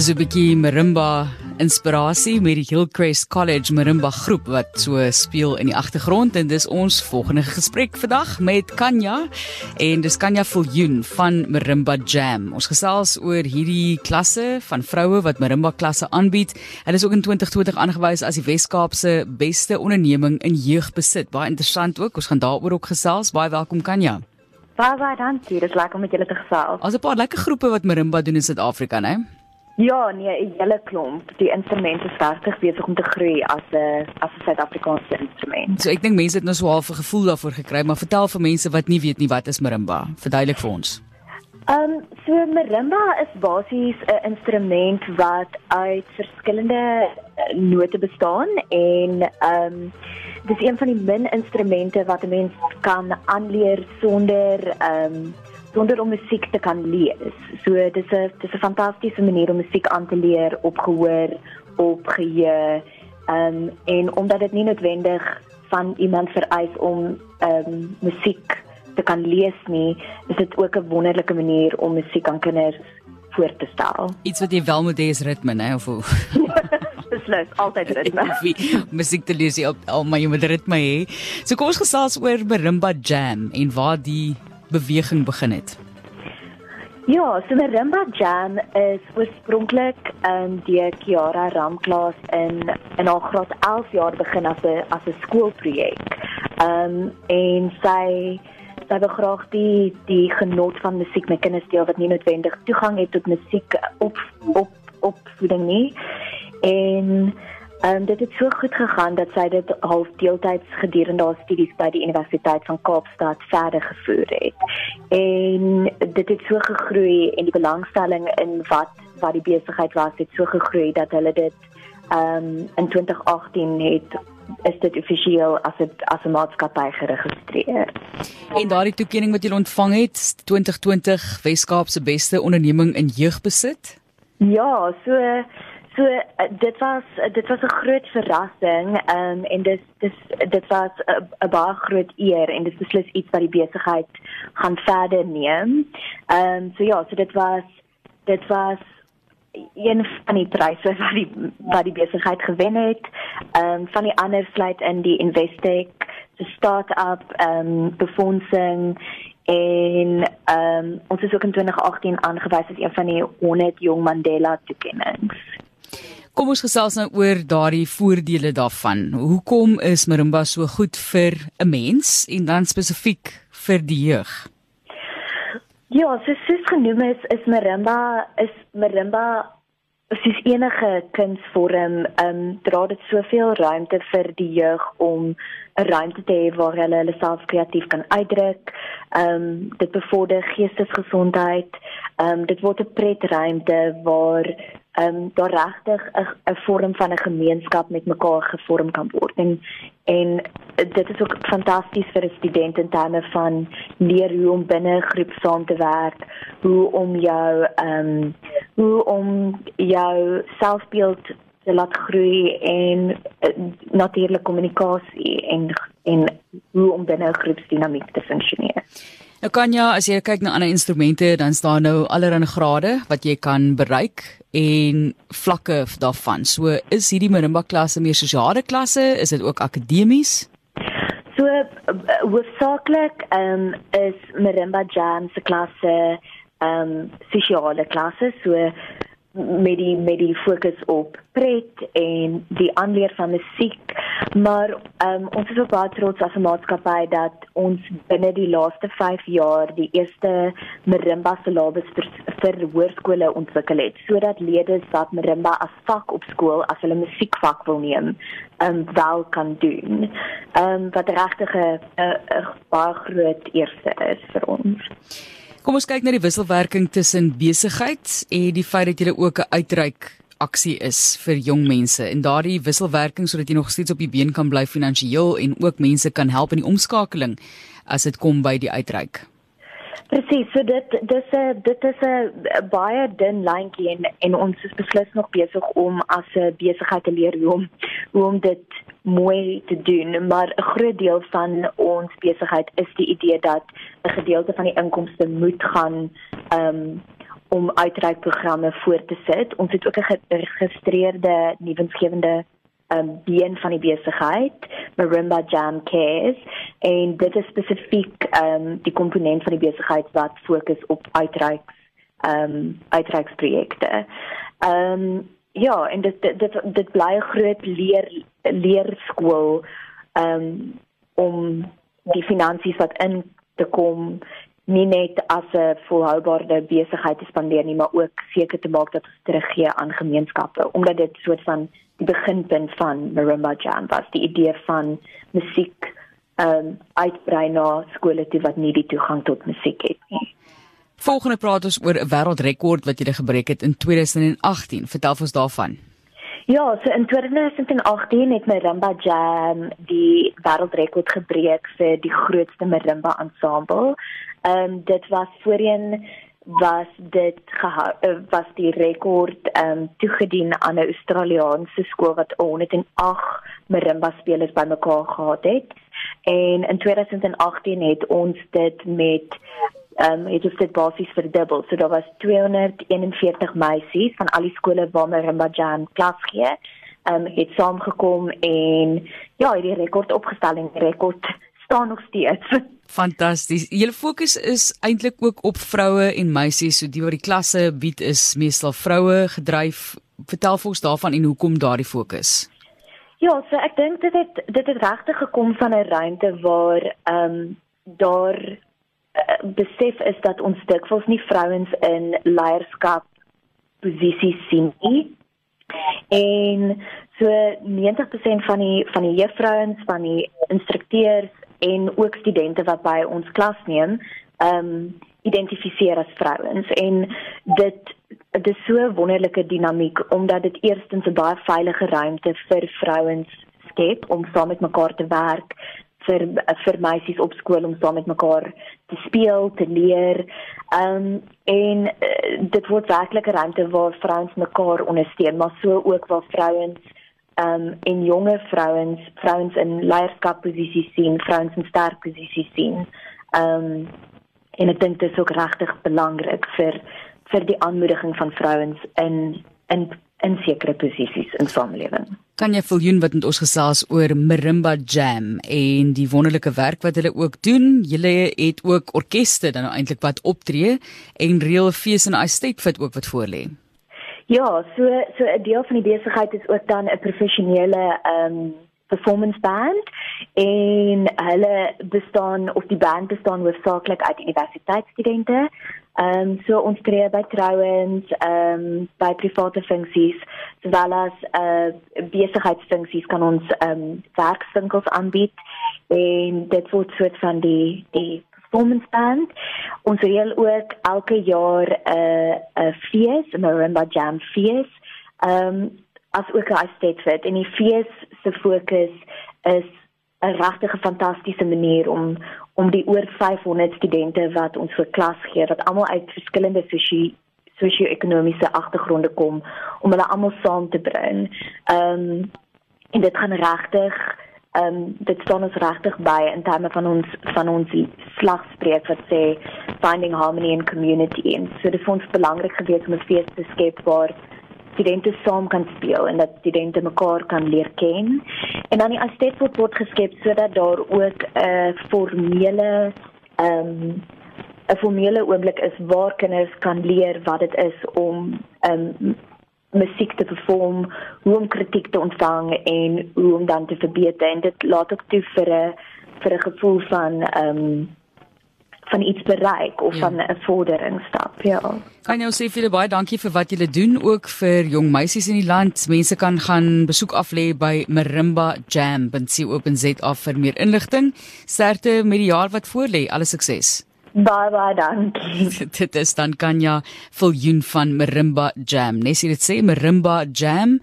is 'n bietjie marimba inspirasie met die Hillcrest College marimba groep wat so speel in die agtergrond en dis ons volgende gesprek vandag met Kanya en dis Kanya Viljoen van Marimba Jam. Ons gesels oor hierdie klasse van vroue wat marimba klasse aanbied. Hulle is ook in 2020 aangewys as die Wes-Kaapse beste onderneming in jeugbesit. Baie interessant ook. Ons gaan daaroor ook gesels. Baie welkom Kanya. Baie baie dankie. Dit is lekker om met julle te gesels. Ons 'n paar lekker groepe wat marimba doen in Suid-Afrika, né? Ja, nee, 'n hele klomp. Die instrument is regtig besig om te groei as 'n as 'n Suid-Afrikaanse instrument. So ek dink mense het nou so half 'n gevoel daarvoor gekry, maar vertel vir mense wat nie weet nie wat is marimba. Verduidelik vir ons. Ehm um, so marimba is basies 'n instrument wat uit verskillende eh, note bestaan en ehm um, dis een van die min instrumente wat 'n mens kan aanleer sonder ehm um, sonder om musiek te kan lees. So dis 'n dis 'n fantastiese manier om musiek aan te leer op gehoor, op geheue. Ehm um, en omdat dit nie noodwendig van iemand vereis om ehm um, musiek te kan lees nie, is dit ook 'n wonderlike manier om musiek aan kinders voor te stel. Iets wat jy wel moet hê is ritme, né, of hoe? beslis altyd ritme. Musiek te lees op al maar jy moet ritme hê. So kom ons gesels oor Marimba Jam en waar die beweging begin het. Ja, so Marimba Jam is oorspronklik in die Kiara Ramklas in in haar graad 11 jaar begin as 'n as 'n skoolprojek. Um, en sy sy wil graag die die genot van musiek met kinders deel wat nie noodwendig toegang het tot musiek op op opvoeding nie. En um, dit het so goed gegaan dat sy dit half deeltyds gedurende haar studies by die Universiteit van Kaapstad verder gevoer het. En dit het so gegroei en die belangstelling in wat wat die besigheid was het so gegroei dat hulle dit um, in 2018 het is dit offisieel as 'n as 'n maatskappy geregistreer. En daardie toekenning wat jy ontvang het 2020 Wes-Kaap se beste onderneming in jeugbesit? Ja, so So uh, dit was uh, dit was 'n groot verrassing um, en dis dis dit was 'n baie groot eer en dit is beslis iets wat die besigheid gaan verder neem. Ehm um, so ja, so dit was dit was een van die pryse wat die wat die besigheid gewen het. Ehm um, van die ander sluit in die Investec, die start-up ehm um, befondsing en ehm um, ons is ook in 2018 aangewys as een van die 100 jong Mandela toekennings. Kom ons gesels nou oor daardie voordele daarvan. Hoekom is marimba so goed vir 'n mens en dan spesifiek vir die jeug? Ja, so soos genoem is, is marimba is marimba soos enige kunsvorm, ehm um, dra dit soveel ruimte vir die jeug om 'n ruimte te hê waar hulle hulle self kreatief kan uitdruk. Ehm um, dit bevorder geestesgesondheid. Ehm um, dit word 'n pretruimte waar ehm um, daar regtig 'n vorm van 'n gemeenskap met mekaar gevorm kan word en en dit is ook fantasties vir 'n student in terme van leer hoe om binne 'n groep saam te werk, hoe om jou ehm um, hoe om jou selfbeeld te laat groei en uh, natuurlik kommunikasie en en hoe om binne 'n groepsdinamiek te funksioneer. Nou kan jy as jy kyk na ander instrumente dan staan nou allerlei grade wat jy kan bereik en vlakke daarvan. So is hierdie marimba klasse meer sosiale klasse, is dit ook akademies? So hoofsaaklik ehm um, is marimba jam se klasse ehm um, sosiale klasse. So met die met die fokus op pret en die aanleer van musiek maar um, ons is ook baie trots as 'n maatskappy dat ons binne die laaste 5 jaar die eerste marimba syllabus vir, vir hoërskole ontwikkel het sodat leerders wat marimba as vak op skool as hulle musiekvak wil neem um, wel kan doen. Um, wat regtig 'n baie groot eerste is vir ons. Kom ons kyk na die wisselwerking tussen besigheid en die feit dat jy ook 'n uitreik aksie is vir jong mense en daardie wisselwerking sodat jy nog steeds op die been kan bly finansiëel en ook mense kan help in die omskakeling as dit kom by die uitreik. Presies, so dit dis 'n dit is 'n baie dun lyntjie en en ons is beslis nog besig om as 'n besigheid te leer hoe om hoe om dit mooi te doen, maar 'n groot deel van ons besigheid is die idee dat 'n gedeelte van die inkomste moet gaan ehm um, om uitreikprogramme voor te sit. Ons het ook 'n geregistreerde nuwensgewende um, been van die besigheid, Marimba Jam Cares, en dit is spesifiek um, die komponent van die besigheid wat fokus op uitreiks um, uitreiksprojekte. Ehm um, ja, en dit dit dit, dit bly 'n groot leer leerskool um, om die finansies wat in te kom nie net as 'n volhoubare besigheid te spandeer nie, maar ook seker te maak dat ons teruggee aan gemeenskappe, omdat dit soort van die beginpunt van Marimba Jam was, die idee van musiek ehm um, uitbrei na skole toe wat nie die toegang tot musiek het nie. Volgende praat ons oor 'n wêreldrekord wat jy gebreek het in 2018. Vertel ons daarvan. Ja, so in 2018 het Marimba Jam die wêreldrekord gebreek vir die grootste marimba ensemble. Ehm um, dit was voorheen was dit gehou uh, was die rekord ehm um, toegedien aan 'n Australiese skool wat 108 marimba spelers bymekaar gehad het. En in 2018 het ons dit met ehm um, het ons dit basies verdubbel. So daar was 241 meisies van al die skole waar marimba jam klas gee. Ehm um, het saamgekom en ja, hierdie rekord opgestel en rekord staan nog steeds. Fantasties. Julle fokus is eintlik ook op vroue en meisies, so die wat die klasse bied is meestal vroue gedryf. Vertel vir ons daarvan en hoekom daardie fokus? Ja, so ek dink dit het dit het regtig gekom van 'n ruimte waar ehm um, daar besef is dat ons dikwels nie vrouens in leierskap posisies sien nie. En so 90% van die van die juffrouens, van die instrukteurs en ook studente wat by ons klas neem, ehm um, identifiseer as vrouens en dit dit is so 'n wonderlike dinamiek omdat dit eerstens 'n baie veilige ruimte vir vrouens skep om saam met mekaar te werk vir vir meisies op skool om saam met mekaar te speel, te leer. Ehm um, en uh, dit word werklik 'n ruimte waar vrouens mekaar ondersteun, maar so ook waar vrouens um, en jonge vrouens vrouens in leierskapposisies sien, vrouens in sterk posisies sien. Ehm um, en ek dink dit is ook regtig belangrik vir vir die aanmoediging van vrouens in in in sekere posisies in samelewing. Kan jy voljoen wat met ons gesels oor Marimba Jam en die wonderlike werk wat hulle ook doen? Julle het ook orkeste dan nou eintlik wat optree en reël fees in Estate Fit ook wat voorlê. Ja, so so 'n deel van die besigheid is ook dan 'n professionele ehm um, performance band en hulle bestaan of die band bestaan hoofsaaklik uit universiteitsstudente. Ehm um, so ons tree by trouens, ehm um, by private funksies, sowel as eh uh, besigheidsfunksies kan ons ehm um, werkswinkels aanbied en dit word soort van die die performance band. Ons reël ook elke jaar 'n uh, 'n fees, 'n marimba jam fees. Ehm um, as ook 'n estate fit en die fees se fokus is 'n regtig fantastiese manier om om die oor 500 studente wat ons vir klas gee wat almal uit verskillende sosie sosio-ekonomiese agtergronde kom om hulle almal saam te bring. Ehm um, en dit gaan regtig ehm um, dit staan ons regtig by in terme van ons van ons slagspreuk wat sê finding harmony in community en so dit is ons belangrik geweest om 'n fees te skep waar studente saam kan speel en dat studente mekaar kan leer ken en dan die estate word, word geskep sodat daar ook 'n uh, formele ehm um, 'n formele oomblik is waar kinders kan leer wat dit is om um, musiek te perform, hoe om kritiek te ontvang en hoe om dan te verbeter en dit laat ook toe vir 'n vir 'n gevoel van um, van iets bereik of ja. van 'n vordering stap. Ja. Kan jy sê vir baie dankie vir wat julle doen ook vir jong meisies in die land. Mense kan gaan besoek af lê by Marimba Jam. .co.za vir meer inligting. Sterkte met die jaar wat voorlê. Alle sukses. Bye bye dankie. dit is dan Kanya Viljoen van Marimba Jam. Nes jy dit sê Marimba Jam.co.za